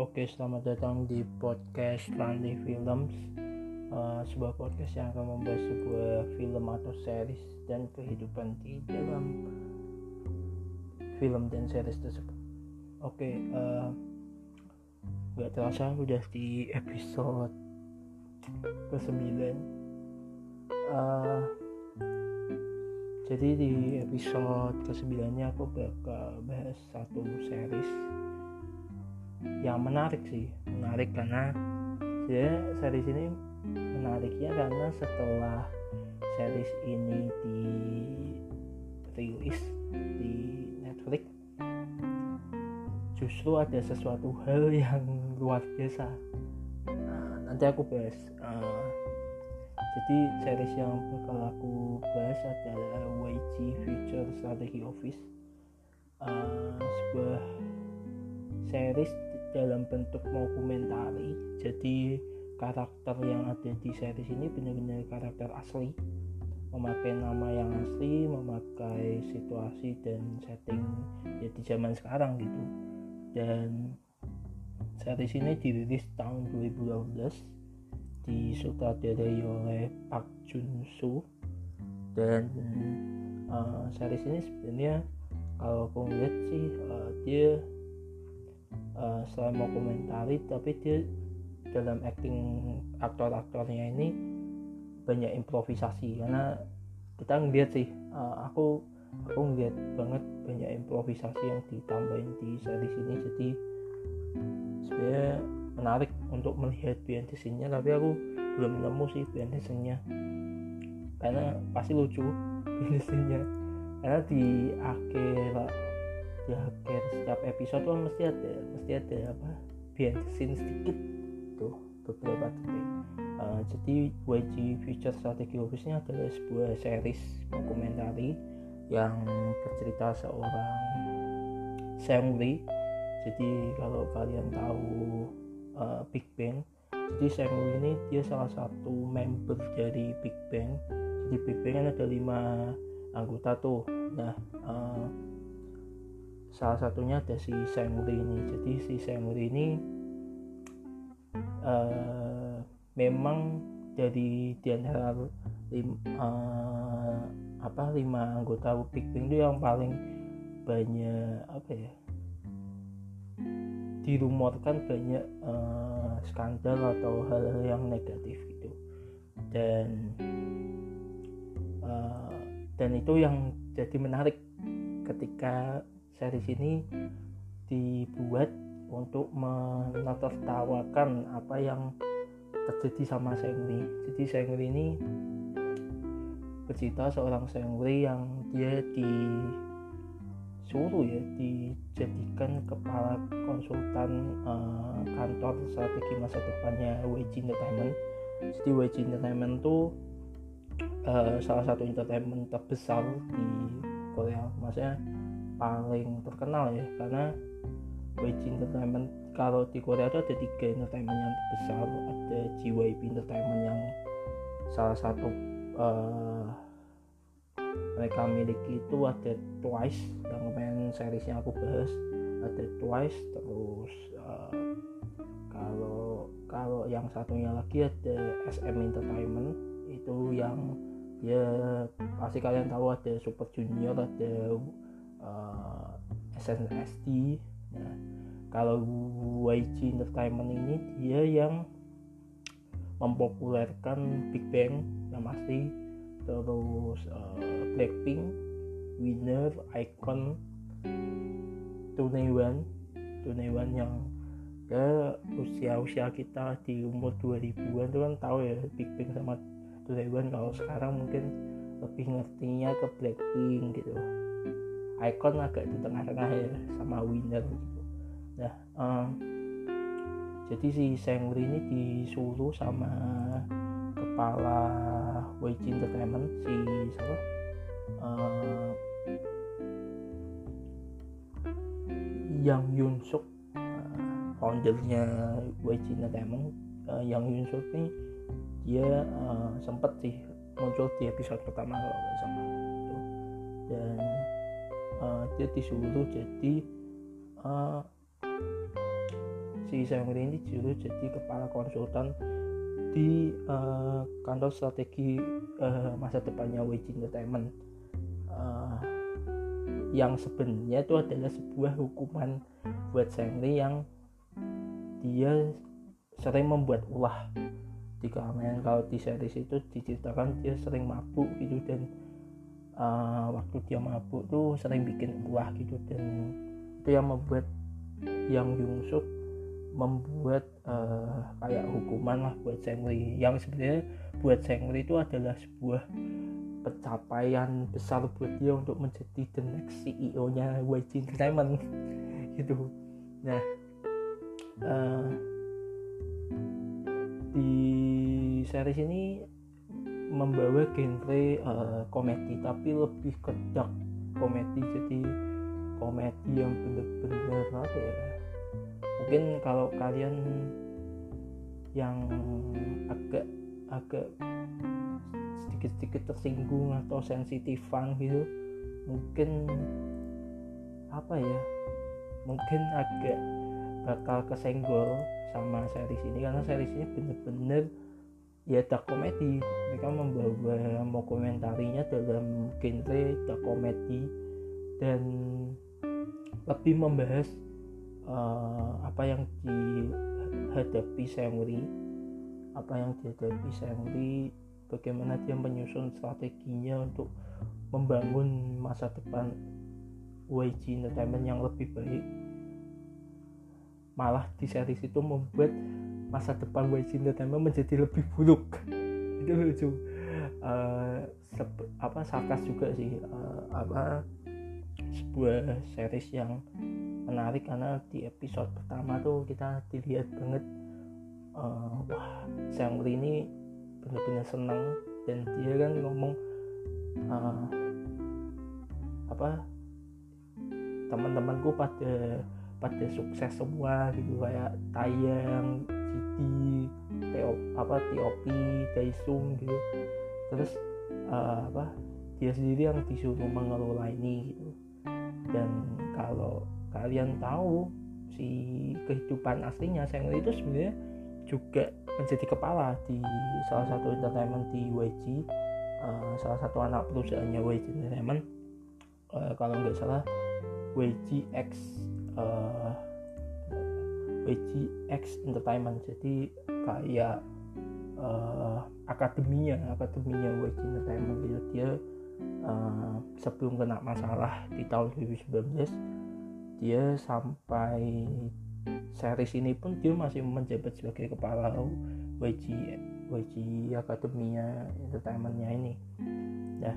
Oke, selamat datang di podcast Lantai Films. Uh, Sebuah podcast yang akan membahas sebuah film atau series dan kehidupan di dalam film dan series tersebut. Oke, uh, gak terasa udah di episode ke-9 uh, Jadi di episode ke-9 nya aku bakal bahas satu series yang menarik sih menarik karena dia series ini menariknya karena setelah series ini dirilis di Netflix justru ada sesuatu hal yang luar biasa. Nah, nanti aku bahas uh, jadi series yang bakal aku bahas adalah YG Future Strategy Office uh, sebuah series dalam bentuk dokumentari jadi karakter yang ada di series ini benar-benar karakter asli. Memakai nama yang asli memakai situasi dan setting ya di zaman sekarang gitu. Dan series ini dirilis tahun 2012 disutradarai oleh Park Jun Soo dan uh, series ini sebenarnya kalau aku lihat sih uh, dia uh, selain mau komentari tapi dia dalam acting aktor-aktornya ini banyak improvisasi. Karena kita ngeliat sih uh, aku aku ngeliat banget banyak improvisasi yang ditambahin di series ini. Jadi sebenarnya menarik untuk melihat behind tapi aku belum nemu sih behind karena pasti lucu behind karena di akhir di akhir setiap episode tuh mesti ada mesti ada apa scene sedikit tuh beberapa detik. Uh, jadi YG Future Strategy Office ini adalah sebuah series dokumentari yang bercerita seorang Seungri jadi kalau kalian tahu uh, Big Bang jadi Seungri ini dia salah satu member dari Big Bang. Jadi Big Bang ada lima anggota tuh. Nah uh, salah satunya ada si Seungri ini jadi si Seungri ini uh, memang dari di antara uh, apa lima anggota Big Bang itu yang paling banyak apa ya dirumorkan banyak uh, skandal atau hal-hal yang negatif gitu. Dan uh, dan itu yang jadi menarik ketika series ini dibuat untuk menertawakan apa yang terjadi sama Sengri jadi Sengri ini bercerita seorang Sengri yang dia disuruh ya dijadikan kepala konsultan uh, kantor strategi masa depannya WG Entertainment. Jadi WG Entertainment itu uh, salah satu entertainment terbesar di Korea. Maksudnya paling terkenal ya karena YG Entertainment kalau di Korea itu ada tiga entertainment yang terbesar. Ada JYP Entertainment yang salah satu uh, mereka miliki itu ada Twice yang kemarin seriesnya aku bahas. Ada Twice terus uh, kalau kalau yang satunya lagi ada SM Entertainment. Itu yang ya pasti kalian tahu ada Super Junior ada uh, SNSD nah kalau YG Entertainment ini dia yang mempopulerkan Big Bang yang pasti terus uh, Blackpink Winner Icon Tunewan Tunewan yang ke usia-usia kita di umur 2000-an itu kan tahu ya Big Bang sama Tunewan kalau sekarang mungkin lebih ngertinya ke Blackpink gitu Icon agak di tengah-tengah ya sama Winner gitu. Nah um, jadi si Sengri ini disuruh sama kepala YG Entertainment si siapa? Uh, Yang Yun Suk. Uh, foundernya YG Entertainment uh, Yang Yun Suk ini dia uh, sempat sih muncul di episode pertama kalau nggak salah. Dan uh, dia disuruh jadi uh, si Seungri ini dulu jadi kepala konsultan di uh, kantor strategi uh, masa depannya WG Entertainment. Uh, yang sebenarnya itu adalah sebuah hukuman buat Seungri yang dia sering membuat ulah di keramaian. Kalau di series itu diceritakan dia sering mabuk gitu dan uh, waktu dia mabuk tuh sering bikin ulah gitu dan itu yang membuat yang Yungsuk membuat uh, kayak hukuman lah buat Sengri yang sebenarnya buat Sengri itu adalah sebuah pencapaian besar buat dia untuk menjadi the next CEO nya YG Entertainment gitu. Nah uh, di series ini membawa genre uh, komedi. Tapi lebih ke dark komedi jadi komedi yang bener-bener apa ya? Mungkin kalau kalian yang agak agak sedikit-sedikit tersinggung atau sensitifan gitu mungkin apa ya? Mungkin agak bakal kesenggol sama series ini karena series ini bener-bener ya komedi mereka membawa mau komentarinya dalam genre komedi dan lebih membahas uh, apa yang dihadapi Seungri. Apa yang dihadapi Seungri bagaimana dia menyusun strateginya untuk membangun masa depan YG Entertainment yang lebih baik. Malah di series itu membuat masa depan YG Entertainment menjadi lebih buruk. Itu lucu. Uh, apa sarkas juga sih. Uh, apa sebuah series yang menarik karena di episode pertama tuh kita dilihat banget uh, wah Seungri ini benar-benar senang dan dia kan ngomong uh, apa teman-temanku pada pada sukses semua gitu kayak Tayang, Citi, Teo, apa Tiopi, Daisung gitu. Terus uh, apa dia sendiri yang disuruh mengelola ini gitu. Dan kalau kalian tahu si kehidupan aslinya Sengli itu sebenarnya juga menjadi kepala di salah satu entertainment di YG uh, eh, salah satu anak perusahaannya YG Entertainment. Uh, kalau nggak salah YGX uh, YGX Entertainment. Jadi kayak uh, akademinya akademinya YG Entertainment gitu dia uh, sebelum kena masalah di tahun 2019 dia sampai series ini pun dia masih menjabat sebagai kepala YG YG Akademia Entertainmentnya ini. Ya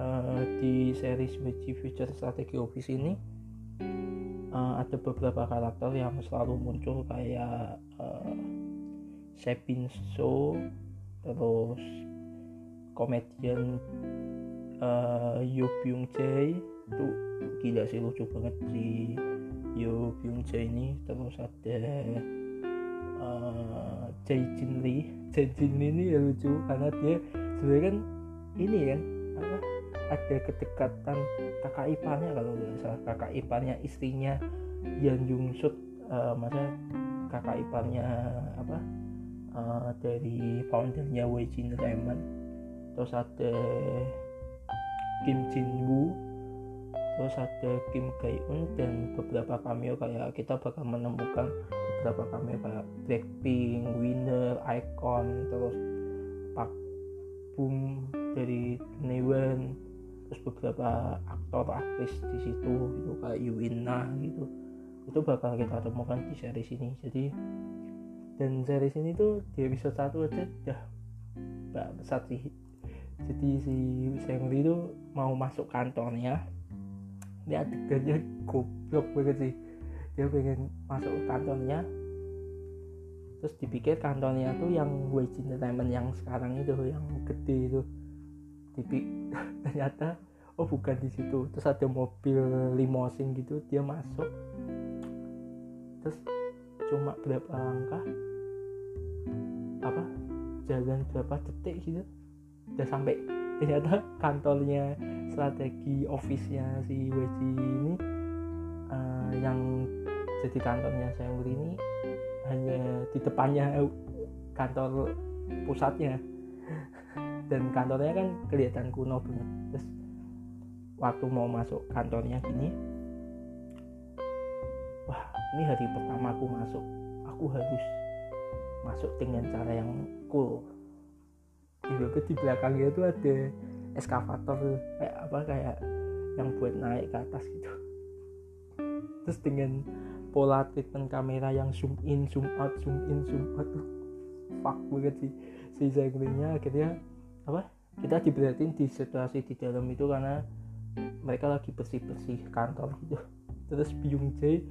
uh, di series YG Future Strategy Office ini uh, ada beberapa karakter yang selalu muncul kayak uh, Sebin So terus komedian uh, Yo Byung Jae. Itu gila sih lucu banget si Yo Byung Jae ini. Terus ada uh, Jae Jin Lee. Jae Jin Lee ini ya lucu karena dia sebenarnya kan ini kan apa ada kedekatan kakak iparnya kalau nggak salah. Kakak iparnya istrinya Yan Jung Suk uh, masa kakak iparnya apa? Uh, dari foundernya YG Entertainment terus ada Kim Jin Woo. Terus ada Kim Gae Un dan beberapa cameo kayak kita bakal menemukan beberapa cameo kayak Blackpink, Winner, Icon, terus Park Boom dari Newen, terus beberapa aktor aktris di situ gitu kayak Yuina gitu. Itu bakal kita temukan di series ini. Jadi dan series ini tuh di episode satu aja udah besar sih. Jadi si Sengli itu mau masuk kantornya. Ini adegannya goblok banget sih. Dia pengen masuk kantornya. Terus dipikir kantornya tuh yang YG Entertainment yang sekarang itu yang gede itu Dipik ternyata oh bukan di situ. Terus ada mobil limousine gitu dia masuk. Terus cuma berapa langkah? Apa? Jalan berapa detik gitu. Udah sampai. Ternyata kantornya strategi office-nya si WC ini uh, yang jadi kantornya saya ini hanya di depannya kantor pusatnya dan kantornya kan kelihatan kuno banget. Terus waktu mau masuk kantornya gini wah ini hari pertama aku masuk. Aku harus masuk dengan cara yang cool. Juga di belakangnya itu ada eskavator kayak apa kayak yang buat naik ke atas gitu. Terus dengan pola treatment kamera yang zoom in zoom out zoom in zoom out tuh fuck banget sih si Zagrinya akhirnya apa? Kita diberatin di situasi di dalam itu karena mereka lagi bersih bersih kantor gitu. Terus Byung Jae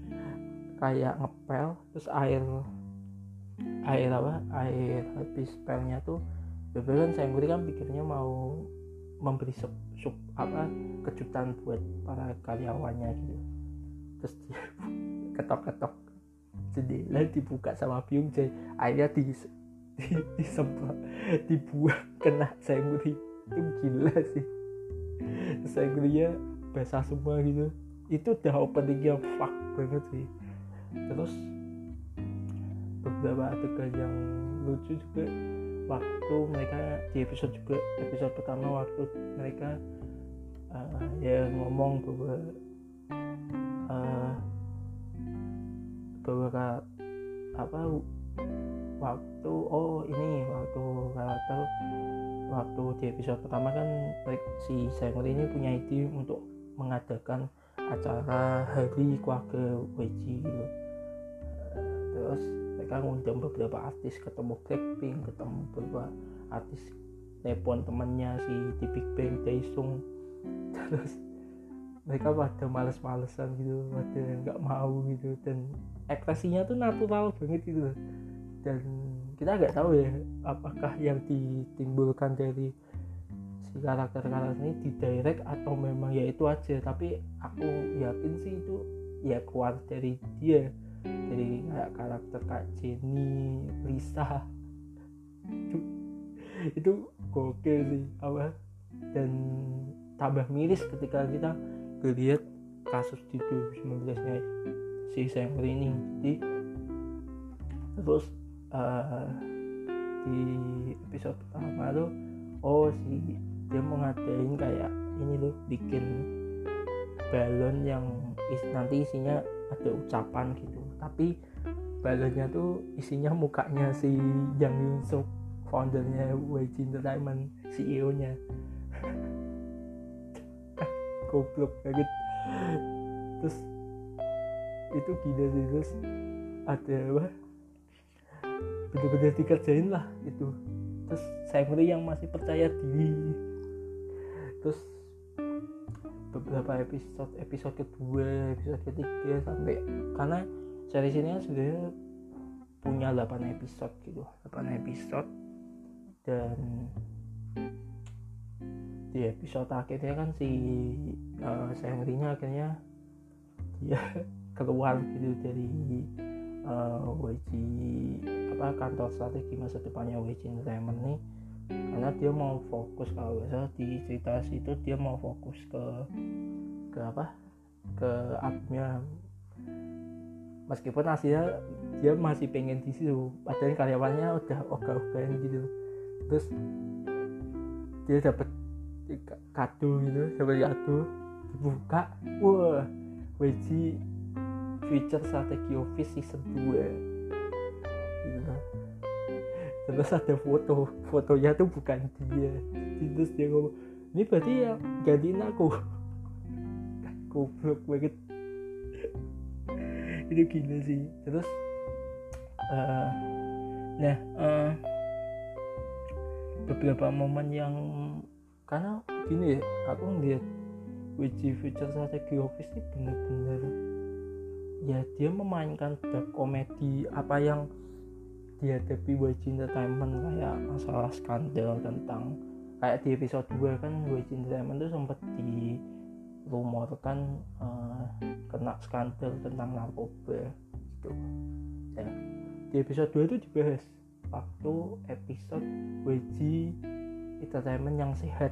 kayak ngepel terus air air apa? Air habis pelnya tuh beberapa kan saya kan pikirnya mau memberi sup, sup apa kejutan buat para karyawannya gitu. Terus dia ketok-ketok. Jendela dibuka sama Byung Jae. Akhirnya di, di disemprot dibuang kena Saenguri itu gila sih. Saengurinya basah semua gitu. Itu udah opening yang fuck banget sih. Terus beberapa adegan yang lucu juga waktu mereka di episode juga episode pertama waktu mereka uh, ya ngomong bahwa uh, bahwa apa waktu oh ini waktu karakter waktu di episode pertama kan si Samuel ini punya ide untuk mengadakan acara hari keluarga WG gitu. terus mereka ngundang beberapa artis ketemu Blackpink ketemu beberapa artis telepon temannya si di Big Bang Daesung terus mereka pada males-malesan gitu pada nggak mau gitu dan ekspresinya tuh natural banget gitu dan kita nggak tahu ya apakah yang ditimbulkan dari si karakter-karakter ini di direct atau memang ya itu aja. Tapi aku yakin sih itu ya keluar dari dia. Jadi kayak karakter kak Jenny Lisa. Itu itu gokil sih apa? Dan tambah miris ketika kita lihat kasus di 2019 nya si Samuel ini jadi terus uh, di episode pertama tuh oh si dia mau ngadain kayak ini loh bikin balon yang is, nanti isinya ada ucapan gitu. Tapi balonnya tuh isinya mukanya si Yang Yun Suk foundernya YG Entertainment CEO nya goblok banget. Terus itu gila sih terus ada apa bener-bener dikerjain lah itu terus saya yang masih percaya diri. Terus beberapa episode episode kedua episode ketiga sampai karena series ini kan sebenarnya punya 8 episode gitu 8 episode. Dan di episode akhirnya kan si uh, Sengrinya akhirnya dia keluar gitu dari uh, eh, WG apa kantor strategi masa depannya WG Entertainment nih. Karena dia mau fokus kalau salah di cerita situ dia mau fokus ke ke apa? Ke albumnya meskipun hasilnya dia masih pengen di situ padahal karyawannya udah ogah-ogahan gitu. Terus dia dapat kado gitu dapat kado dibuka wah WG feature strategi office season 2 gitu terus ada foto fotonya tuh bukan dia. Terus dia ngomong ini berarti yang gantiin aku. Goblok banget. Itu gila sih. Terus uh, nah uh, beberapa momen yang karena gini ya aku ngeliat WG Future strategi office ini bener-bener ya dia memainkan dark komedi apa yang dihadapi YG Entertainment kayak masalah skandal tentang kayak di episode 2 kan YG Entertainment tuh sempat dirumorkan uh, kena skandal tentang narkoba gitu. Ya di episode 2 itu dibahas waktu episode YG Entertainment yang sehat.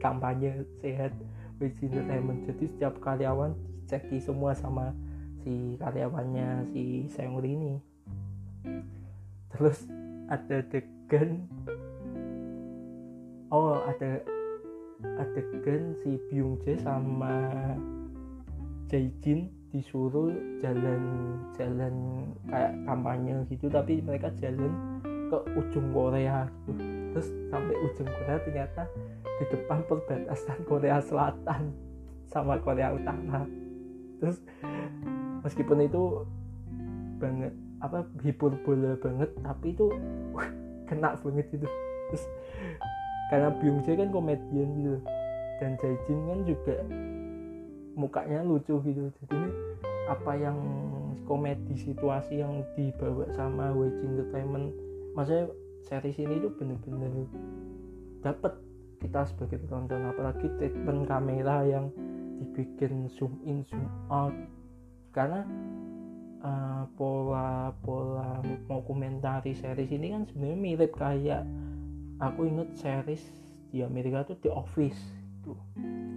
Kampanye sehat YG Entertainment. Jadi setiap karyawan diceki semua sama si karyawannya si Seungri ini. Terus ada adegan oh ada adegan si Byung Jae sama Jae-jin disuruh jalan-jalan kayak kampanye gitu tapi mereka jalan ke ujung Korea gitu terus sampai ujung Korea ternyata di depan perbatasan Korea Selatan sama Korea Utara. Terus meskipun itu banget apa hiperbola banget tapi itu wah, kena banget itu. Terus karena Byung Jae kan komedian gitu. Dan Jae-jin kan juga mukanya lucu gitu. Jadi ini apa yang komedi situasi yang dibawa sama WG Entertainment maksudnya series ini tuh bener-bener dapat kita sebagai penonton. Apalagi treatment kamera yang dibikin zoom in zoom out. Karena uh, pola pola mau komentari series ini kan sebenarnya mirip kayak aku inget series di Amerika tuh The Office. Itu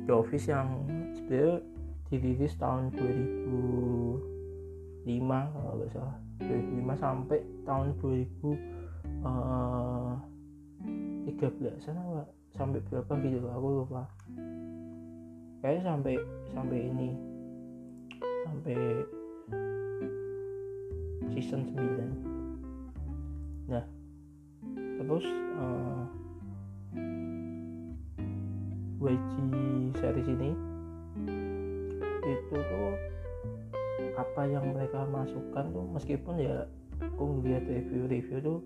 The Office yang sebenarnya dirilis tahun 2005 kalau nggak salah. 2005 sampai tahun 2013 uh, sana pak. Sampai berapa gitu aku lupa. Kayaknya sampai sampai ini. Sampai season 9 nah terus uh, YG series ini itu tuh apa yang mereka masukkan tuh meskipun ya aku ngeliat review-review tuh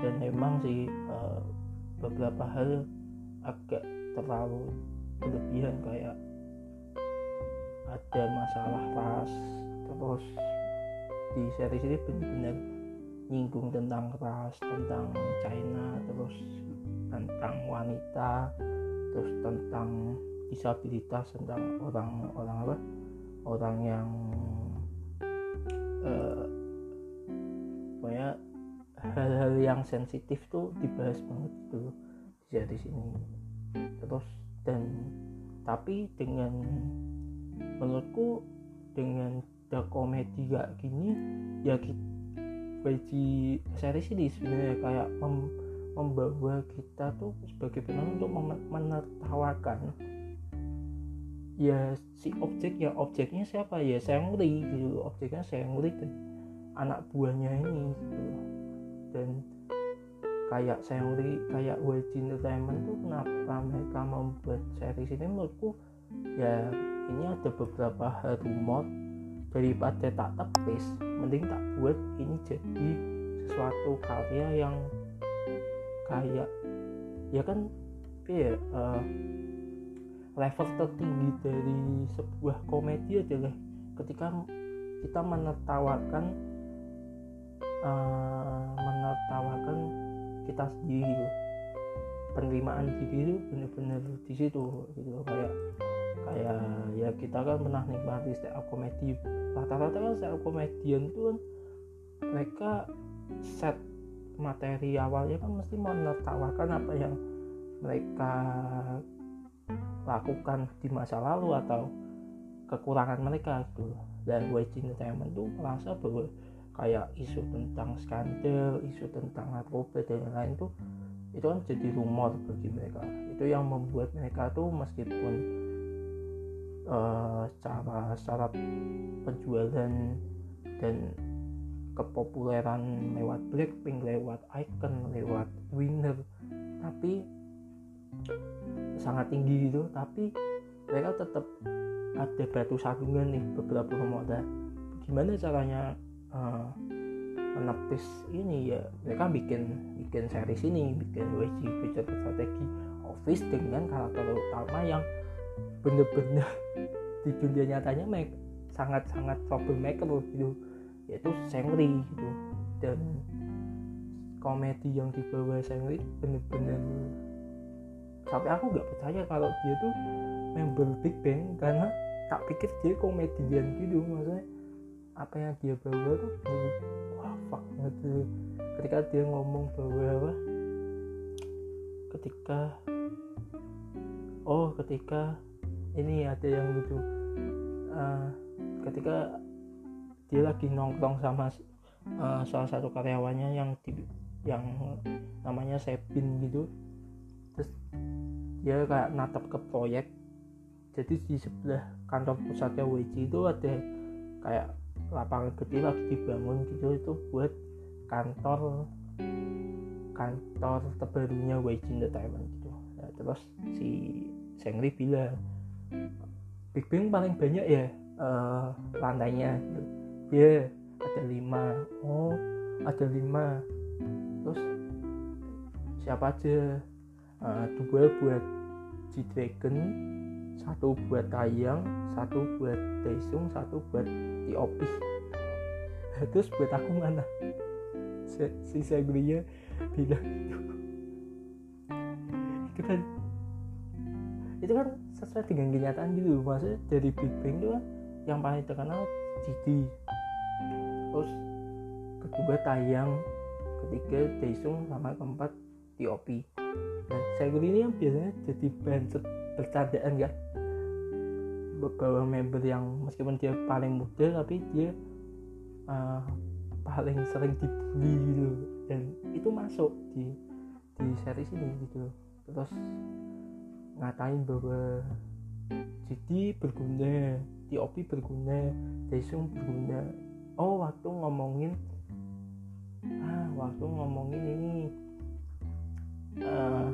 dan memang sih uh, beberapa hal agak terlalu berlebihan kayak ada masalah ras terus di series ini benar-benar nyinggung tentang ras tentang China terus tentang wanita terus tentang disabilitas tentang orang-orang apa orang yang uh, hal-hal yang sensitif tuh dibahas banget tuh di sini. Terus dan tapi dengan menurutku dengan the komedi gak gini ya bagi series ini sebenarnya kayak mem, membawa kita tuh sebagai penonton untuk menertawakan. Ya si objek ya objeknya siapa? Ya Seungri gitu. Objeknya Seungri dan anak buahnya ini gitu dan kayak Seungri kayak YG Entertainment tuh kenapa mereka membuat series ini menurutku ya ini ada beberapa hal rumor daripada tak tepis. Mending tak buat ini jadi sesuatu karya yang kayak ya kan ya uh, level tertinggi dari sebuah komedi adalah ketika kita menertawakan uh, menertawakan kita sendiri gitu. penerimaan diri itu benar-benar di situ gitu kayak kayak ya kita kan pernah nikmati stand up komedi. Rata-rata kan stand up komedian tuh kan mereka set materi awalnya kan mesti menertawakan apa yang mereka lakukan di masa lalu atau kekurangan mereka gitu. Dan YG Entertainment tuh merasa bahwa kayak isu tentang skandal, isu tentang narkoba dan lain-lain tuh itu kan jadi rumor bagi mereka. Itu yang membuat mereka tuh meskipun uh, secara secara penjualan dan kepopuleran lewat Blackpink, lewat Icon, lewat Winner tapi sangat tinggi gitu. Tapi mereka tetap ada batu sandungan nih beberapa pemuda gimana caranya uh, menepis ini ya. Mereka bikin bikin series ini bikin WG Future Strategi Office dengan karakter utama yang bener-bener di dunia nyatanya mereka sangat-sangat troublemaker gitu. Yaitu Sengri gitu. Dan komedi yang dibawa Sengri bener-bener sampai aku nggak percaya kalau dia tuh member Big Bang karena tak pikir dia komedian gitu maksudnya apa yang dia bawa tuh wah fuck banget tuh ketika dia ngomong bahwa apa? Ketika oh ketika ini ada yang lucu. Uh, ketika dia lagi nongkrong sama uh, salah satu karyawannya yang yang namanya Sepin gitu. Terus dia kayak natap ke proyek. Jadi di sebelah kantor pusatnya WC itu ada kayak lapangan gede lagi dibangun gitu itu buat kantor kantor terbarunya WC Entertainment gitu. Nah, terus si Sengri bilang Big Bang paling banyak ya uh, lantainya gitu. ya yeah, ada lima. Oh ada lima. Terus siapa aja? Uh, dua buat G Dragon satu buat Tayang satu buat Daesung satu buat TOP terus buat aku mana? Si, Sagria bilang itu itu kan itu kan sesuai dengan kenyataan gitu maksudnya dari Big Bang itu kan yang paling terkenal Didi. Terus kedua Tayang ketiga Daesung sama keempat TOP nah Sagria ini yang biasanya jadi bahan bercandaan kan beberapa member yang meskipun dia paling muda tapi dia uh, paling sering dibully gitu. Dan itu masuk di di series ini gitu. Terus ngatain bahwa jadi berguna TOP berguna Daesung berguna. Oh waktu ngomongin ah waktu ngomongin ini uh,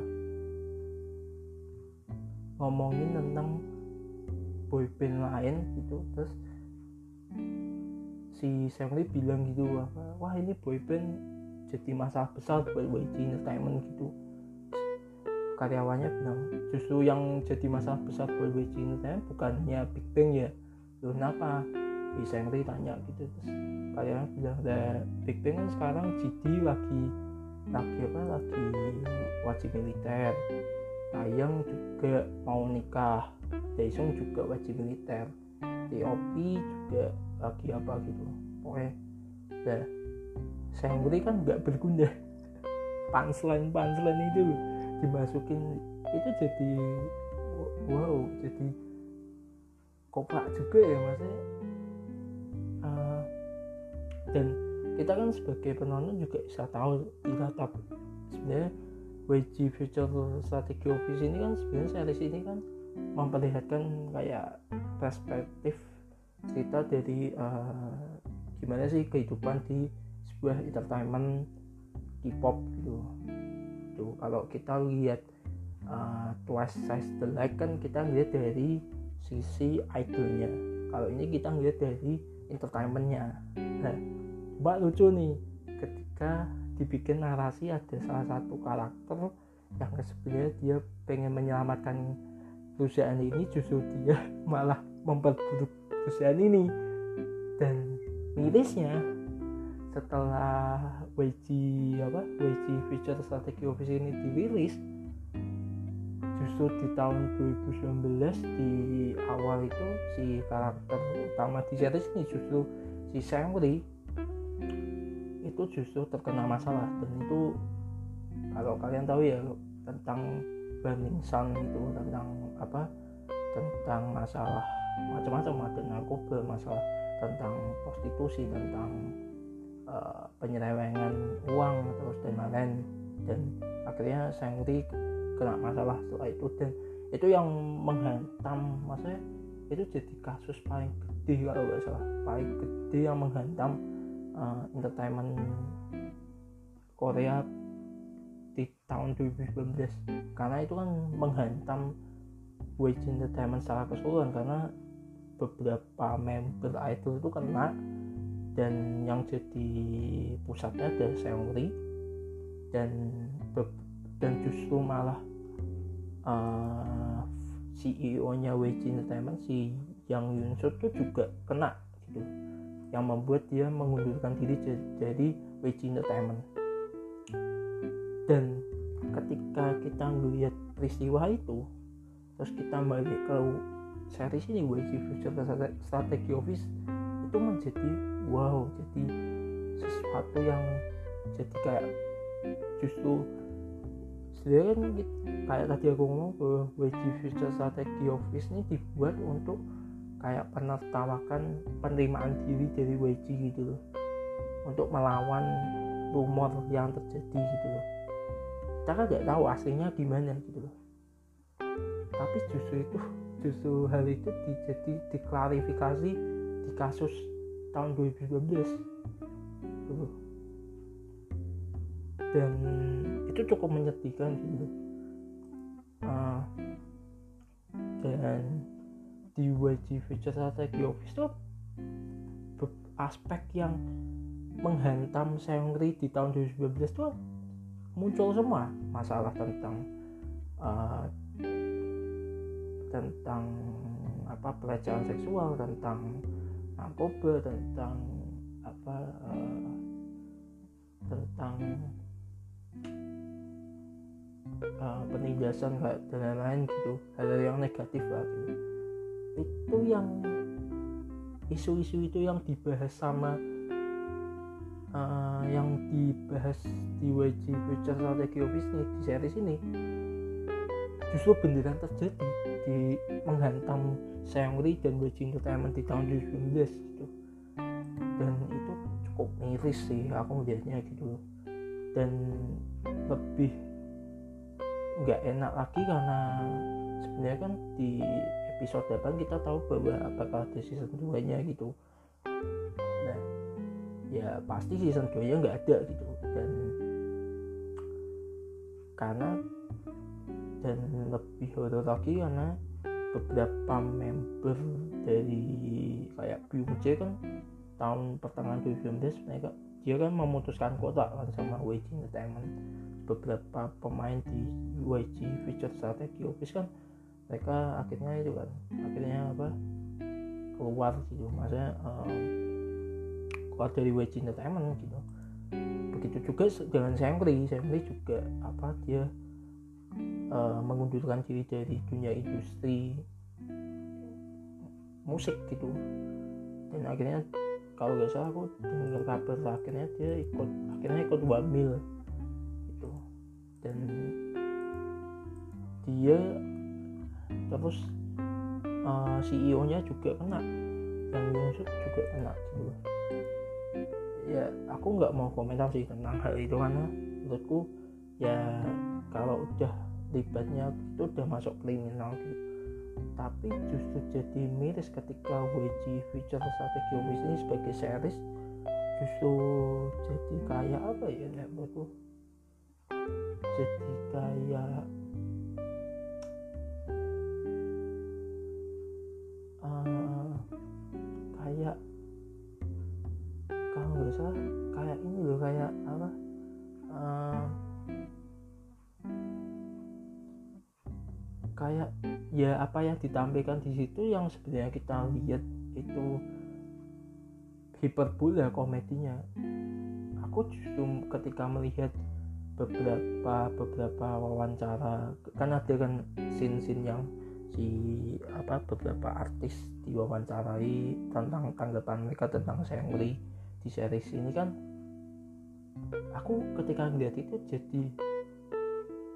ngomongin tentang boyband lain gitu. Terus si Semli bilang gitu wah ini boyband jadi masalah besar buat YG Entertainment gitu. Karyawannya bilang justru yang jadi masalah besar buat YG Entertainment bukannya Big Bang ya. Loh kenapa? Si Semli tanya gitu terus karyawan bilang ada Big Bang kan sekarang GD lagi lagi apa lagi wajib militer Tayang juga mau nikah. Daesung juga wajib militer. TOP juga lagi apa gitu. Pokoknya nah Sengri kan nggak berguna. Punchline punchline itu dimasukin. Itu jadi wow jadi koprak juga ya maksudnya. Uh, dan kita kan sebagai penonton juga bisa tahu tapi sebenarnya WG Future Strategy Office ini kan sebenarnya series ini kan memperlihatkan kayak perspektif cerita dari uh, gimana sih kehidupan di sebuah entertainment K-pop gitu. Tuh kalau kita lihat uh, Twice Size the Light kan kita lihat dari sisi idolnya. Kalau ini kita lihat dari entertainmentnya. Nah, coba lucu nih ketika dibikin narasi ada salah satu karakter yang sebenarnya dia pengen menyelamatkan perusahaan ini justru dia malah memperburuk perusahaan ini. Dan mirisnya setelah WG apa WG Future Strategy Office ini dirilis justru di tahun 2019 di awal itu si karakter utama di series ini justru si Sangri itu justru terkena masalah. Dan itu kalau kalian tahu ya tentang Burning Sun itu tentang apa tentang masalah macam-macam ada narkoba masalah tentang prostitusi tentang uh, penyelewengan uang terus dan lain-lain. Dan akhirnya Sangri kena masalah setelah itu. Dan itu yang menghantam maksudnya itu jadi kasus paling gede kalau nggak salah. Paling gede yang menghantam uh, entertainment Korea di tahun 2019 karena itu kan menghantam Wage Entertainment secara keseluruhan karena beberapa member idol itu kena dan yang jadi pusatnya ada Seungri dan dan justru malah uh, eh, CEO nya WG Entertainment si Yang Yun Suk itu juga kena gitu yang membuat dia mengundurkan diri jadi WG Entertainment. Dan ketika kita melihat peristiwa itu terus kita balik ke series ini WG Future Strategy Office itu menjadi wow jadi sesuatu yang jadi kayak justru sebenarnya kayak tadi aku ngomong bahwa WG Future Strategy Office ini dibuat untuk kayak penertawakan penerimaan diri dari YG gitu loh. Untuk melawan rumor yang terjadi gitu loh. Kita kan nggak tahu aslinya gimana gitu loh. Tapi justru itu justru hal itu dijadi diklarifikasi di kasus tahun 2019 gitu dan itu cukup menyedihkan gitu uh, dan di YG Future Strategy Office tuh aspek yang menghantam Seungri di tahun 2019 tuh muncul semua masalah tentang uh, tentang apa pelecehan seksual tentang narkoba tentang apa uh, tentang uh, penindasan dan lain-lain gitu hal-hal yang negatif lah gitu. Itu yang isu-isu itu yang dibahas sama uh, yang dibahas di WG Future Strategy Office nih di series ini. Justru beneran terjadi di menghantam Seungri dan WG Entertainment di tahun 2019 gitu. Dan itu cukup miris sih aku melihatnya gitu. Dan lebih nggak enak lagi karena sebenarnya kan di episode depan kita tahu bahwa apakah ada season 2 nya gitu. Nah ya pasti season 2 nya nggak ada gitu. Dan karena dan lebih horor lagi karena beberapa member dari kayak Beyonce kan tahun pertengahan 2019 mereka dia kan memutuskan kotak kan sama YG Entertainment. Beberapa pemain di YG Future Strategy Office kan mereka akhirnya itu kan akhirnya apa keluar gitu. Maksudnya um, keluar dari YG Entertainment gitu. Begitu juga dengan Sengri Sengri juga apa dia uh, mengundurkan diri dari dunia industri musik gitu. Dan akhirnya kalau gak salah aku dengar kabar akhirnya dia ikut akhirnya ikut wamil itu dan dia terus uh, eh, CEO nya juga kena. Yang Yungsuk juga kena gitu ya aku nggak mau komentar sih tentang hal itu karena menurutku ya kalau udah libatnya itu udah masuk kriminal gitu. Tapi justru jadi miris ketika WG Future Strategy Office ini sebagai series justru jadi kayak apa ya menurutku? Jadi kayak kalau kayak ini loh kayak apa? Uh, kayak ya apa yang ditampilkan di situ yang sebenarnya kita lihat itu hiperbola komedinya. Aku justru ketika melihat beberapa beberapa wawancara kan ada kan scene-scene yang si apa beberapa artis diwawancarai tentang tanggapan mereka tentang Sengli di series ini kan aku ketika melihat itu jadi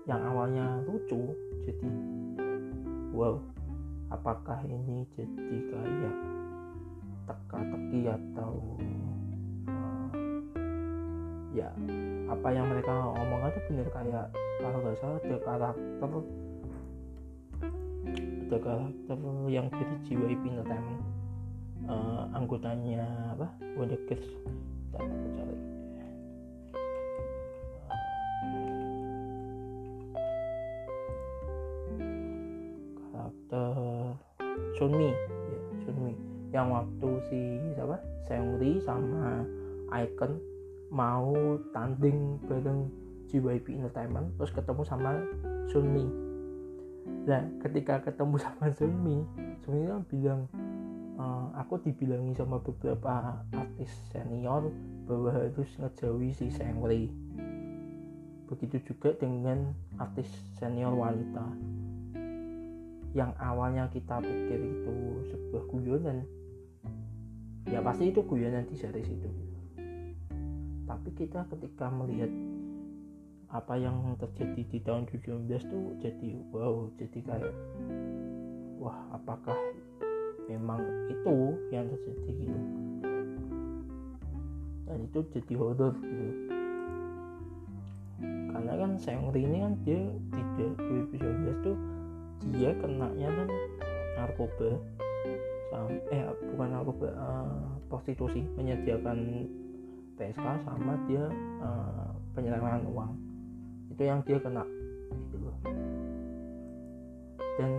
yang awalnya lucu jadi wow apakah ini jadi kayak teka-teki atau uh, ya apa yang mereka omongkan itu benar kayak kalau nggak salah ada karakter ada karakter yang jadi JYP Entertainment uh, anggotanya apa Wonder Girls kita cari Sunmi ya Sunmi yang waktu si siapa? Seungri sama Icon mau tanding bareng JYP Entertainment terus ketemu sama Sunmi nah ketika ketemu sama Sunmi Sunmi kan bilang e, aku dibilangi sama beberapa artis senior bahwa harus ngejauhi si Seungri begitu juga dengan artis senior wanita yang awalnya kita pikir itu sebuah guyonan. Ya pasti itu guyonan di series itu. Tapi kita ketika melihat apa yang terjadi di tahun 2019 tuh jadi wow jadi kayak wah apakah memang itu yang terjadi gitu. Dan itu jadi horror gitu. Karena kan Seungri ini kan dia tidak 2019 tuh dia kenanya kan narkoba eh bukan narkoba uh, prostitusi menyediakan PSK sama dia uh, penyelewengan uang. Itu yang dia kena gitu dan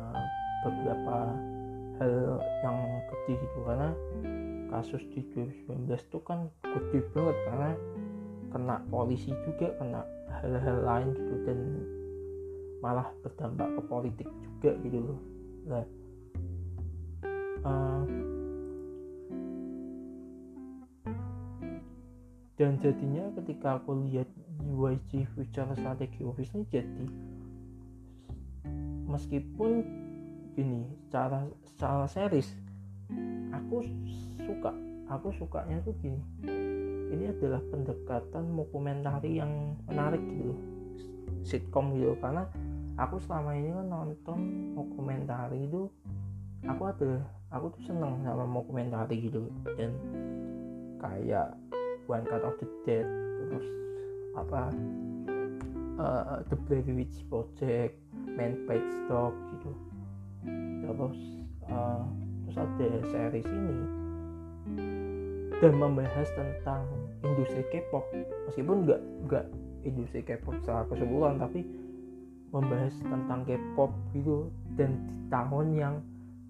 uh, beberapa hal yang gede gitu karena kasus di 2019 itu kan gede banget karena kena polisi juga kena hal-hal lain gitu dan malah berdampak ke politik juga gitu loh. Nah uh, dan jadinya ketika aku lihat UIG Future Strategy Office ini jadi meskipun gini secara secara series. Aku suka aku sukanya tuh gini. Ini adalah pendekatan dokumentari yang menarik gitu. Sitcom gitu karena aku selama ini kan nonton dokumentari itu aku ada aku tuh seneng sama dokumentari gitu. Dan kayak One Cut of the Dead terus apa uh, The Blair Witch Project Man Bites Dog gitu terus uh, terus ada series ini. Dan membahas tentang industri K-pop. Meskipun nggak nggak industri K-pop secara keseluruhan tapi membahas tentang K-pop gitu. Dan di tahun yang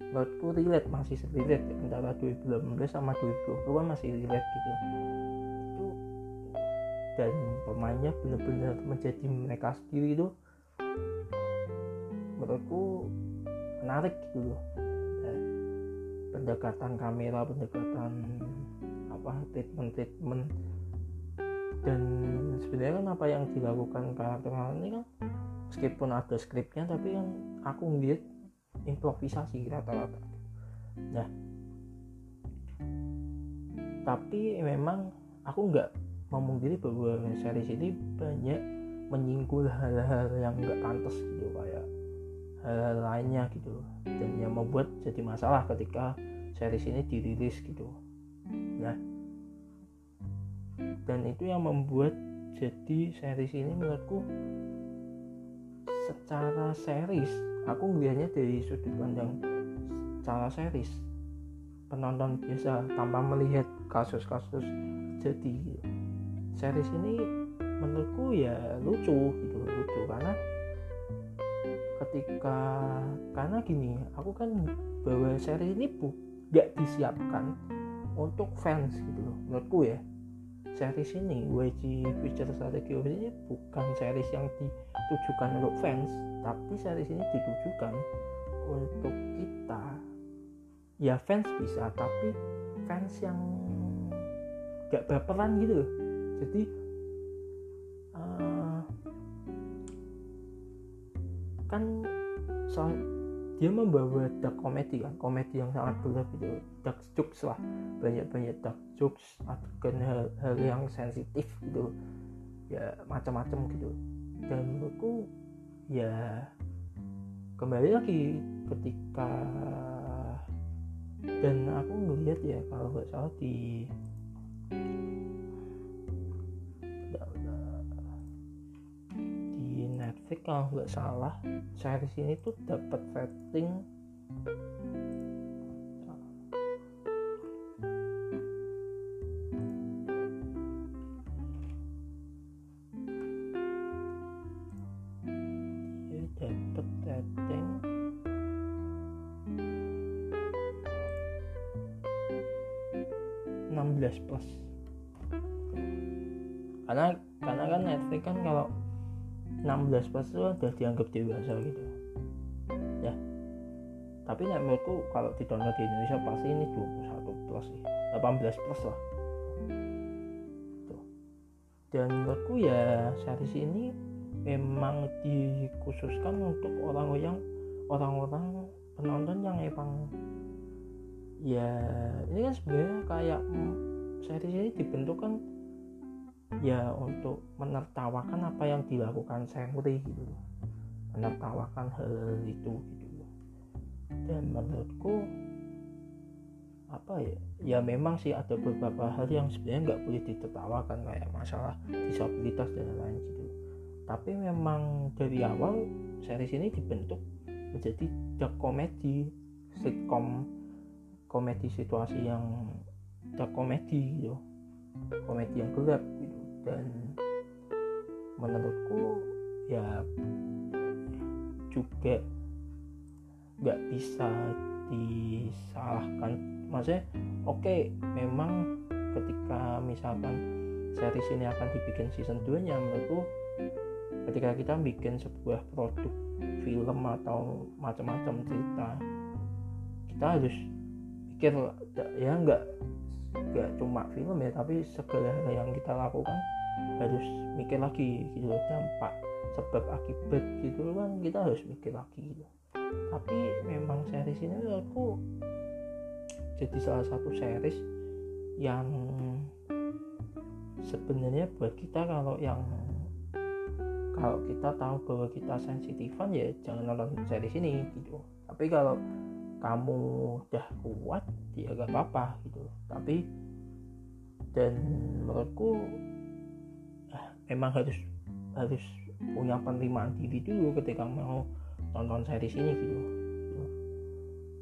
menurutku relate masih relate antara 2018 sama 2020 kan masih relate gitu. Itu dan pemainnya benar-benar menjadi mereka sendiri itu menurutku menarik gitu loh. Dan pendekatan kamera pendekatan apa treatment treatment dan sebenarnya kan apa yang dilakukan karakter ini kan meskipun ada skripnya tapi kan aku ngeliat improvisasi rata-rata. Nah tapi memang aku nggak memungkiri bahwa series ini banyak menyinggung hal-hal yang nggak pantas gitu kayak hal-hal lainnya gitu. Dan yang membuat jadi masalah ketika series ini dirilis gitu. Nah dan itu yang membuat jadi series ini menurutku secara series aku ngelihatnya dari sudut pandang secara series penonton biasa tanpa melihat kasus-kasus jadi series ini menurutku ya lucu gitu lucu karena ketika karena gini aku kan bahwa series ini bu gak disiapkan untuk fans gitu loh menurutku ya. Series ini YG Future Strategy ini bukan series yang ditujukan untuk fans tapi series ini ditujukan untuk kita. Ya fans bisa tapi fans yang gak berperan gitu loh. Jadi kan so, dia membawa dark komedi kan komedi yang sangat berat gitu dark jokes lah. Banyak-banyak dark jokes adegan hal-hal yang sensitif gitu. Ya macam-macam gitu. Dan menurutku ya kembali lagi ketika dan aku ngelihat ya kalau nggak salah di Netflix kalau nggak salah series ini tuh dapat rating 16 plus itu udah dianggap dewasa gitu. Ya. Tapi nek menurutku kalau di download di Indonesia pasti ini 21 plus sih. 18 plus lah. Tuh. dan menurutku ya series ini memang dikhususkan untuk orang-orang orang-orang penonton yang emang ya ini kan sebenarnya kayak series ini dibentuk kan ya untuk menertawakan apa yang dilakukan Sengri gitu menertawakan hal, itu gitu dan menurutku apa ya ya memang sih ada beberapa hal yang sebenarnya nggak boleh ditertawakan kayak masalah disabilitas dan lain-lain gitu. Tapi memang dari awal series ini dibentuk menjadi dark comedy sitcom komedi situasi yang dark comedy gitu komedi yang gelap gitu dan menurutku ya juga nggak bisa disalahkan. Maksudnya oke okay, memang ketika misalkan series ini akan dibikin season 2 nya menurutku ketika kita bikin sebuah produk film atau macam-macam cerita kita harus pikir ya nggak nggak cuma film ya tapi segala hal yang kita lakukan harus mikir lagi gitu dampak sebab akibat gitu kan kita harus mikir lagi gitu. Tapi memang series ini aku jadi salah satu series yang sebenarnya buat kita kalau yang kalau kita tahu bahwa kita sensitifan ya jangan nonton series ini gitu. Tapi kalau kamu udah kuat ya gak apa-apa gitu tapi dan menurutku memang harus harus punya penerimaan diri dulu ketika mau nonton series ini gitu.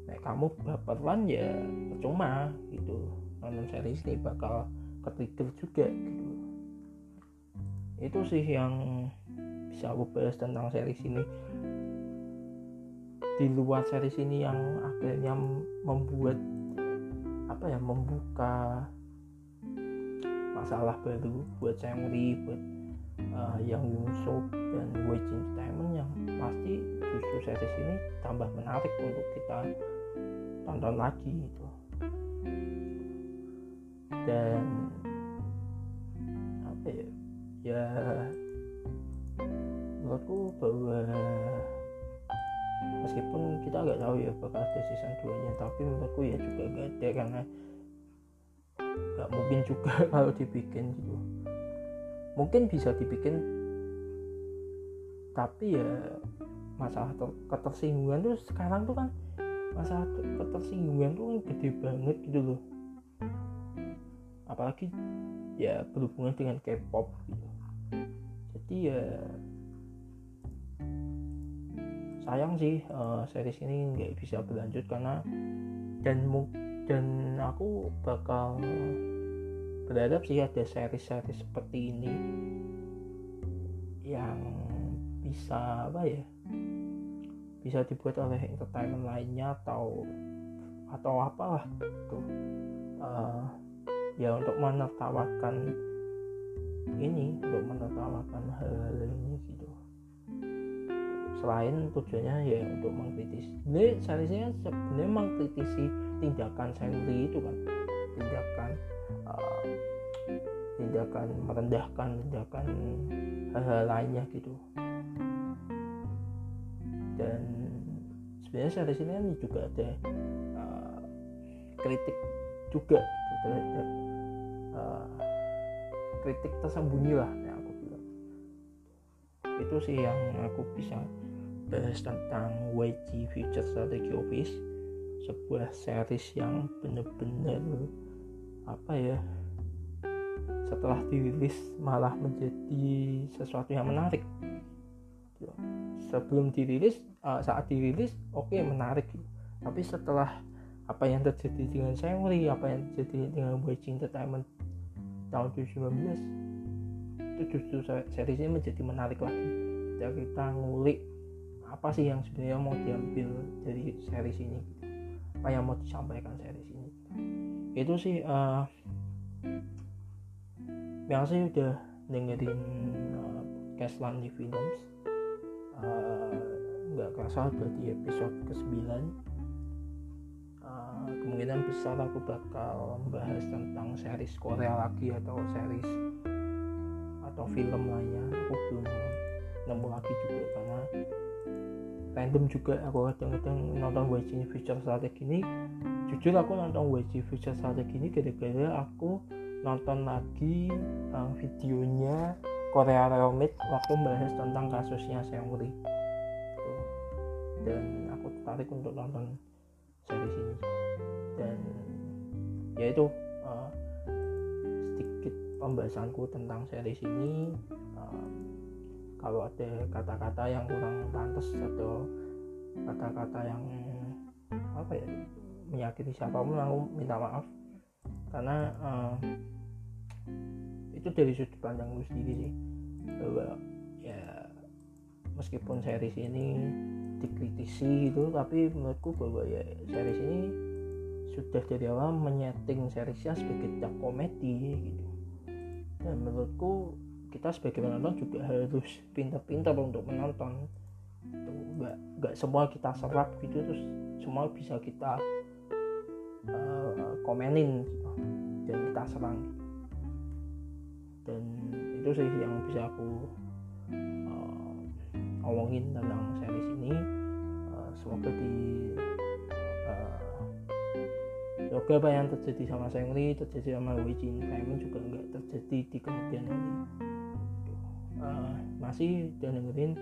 Nah, kamu baperan ya percuma gitu. Nonton series ini bakal ketrigger juga gitu. Itu sih yang bisa aku bahas tentang series ini. Di luar series ini yang akhirnya membuat apa ya membuka masalah baru buat Sengri buat uh, yang Yusuf dan Wage Entertainment yang pasti justru series ini tambah menarik untuk kita tonton lagi itu dan apa ya ya menurutku bahwa meskipun kita nggak tahu ya bakal ada season 2 nya tapi menurutku ya juga gak ada karena nggak mungkin juga kalau dibikin gitu. Mungkin bisa dibikin tapi ya masalah ketersinggungan tuh sekarang tuh kan masalah ketersinggungan tuh gede banget gitu loh. Apalagi ya berhubungan dengan K-pop gitu. Jadi ya sayang sih uh, series ini nggak bisa berlanjut karena dan dan aku bakal berharap sih ada seri-seri seperti ini yang bisa apa ya bisa dibuat oleh entertainment lainnya atau atau apalah gitu. Uh, ya untuk menertawakan ini untuk menertawakan hal-hal ini gitu selain tujuannya ya untuk mengkritisi ini seharusnya sebenarnya mengkritisi tindakan Sentri itu kan. Tindakan uh, tindakan merendahkan tindakan hal-hal lainnya gitu. Dan sebenarnya ini kan juga ada uh, kritik juga gitu, terhadap uh, kritik tersembunyi lah yang aku bilang. Itu sih yang aku bisa bahas tentang YG Future Strategy Office sebuah series yang benar-benar apa ya setelah dirilis malah menjadi sesuatu yang menarik. Sebelum dirilis uh, saat dirilis oke okay, menarik tapi setelah apa yang terjadi dengan Sengri apa yang terjadi dengan YG Entertainment tahun 2019 itu justru series ini menjadi menarik lagi. Kita ngulik apa sih yang sebenarnya mau diambil dari series ini apa yang mau disampaikan series ini itu sih uh, yang saya udah dengerin uh, podcast Landi Films. Nggak uh, kerasa di episode ke-9 uh, kemungkinan besar aku bakal membahas tentang series Korea lagi atau series atau film lainnya. Aku belum nemu lagi juga karena random juga. Aku kadang-kadang nonton WC Future Strategy ini jujur aku nonton WC Future Strategy ini gara-gara aku nonton lagi uh, videonya Korea Realmit waktu membahas tentang kasusnya Seungri dan aku tertarik untuk nonton series ini. Dan yaitu uh, sedikit pembahasanku tentang series ini. Uh, kalau ada kata-kata yang kurang pantas atau kata-kata yang apa ya menyakiti siapa pun aku minta maaf. Karena uh, itu dari sudut pandangku sendiri sih. Bahwa ya meskipun series ini dikritisi gitu tapi menurutku bahwa ya series ini sudah dari awal menyeting seriesnya sebagai komedi gitu. Dan menurutku kita sebagai penonton juga harus pintar-pintar untuk menonton. Itu nggak nggak semua kita serap gitu terus semua bisa kita uh, komenin gitu, dan kita serang. Dan itu sih yang bisa aku uh, omongin tentang series ini. Uh, semoga di uh, semoga apa yang terjadi sama Sengri terjadi sama Wijin Simon juga nggak terjadi di kemudian hari Eh, masih dan dengerin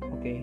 oke okay.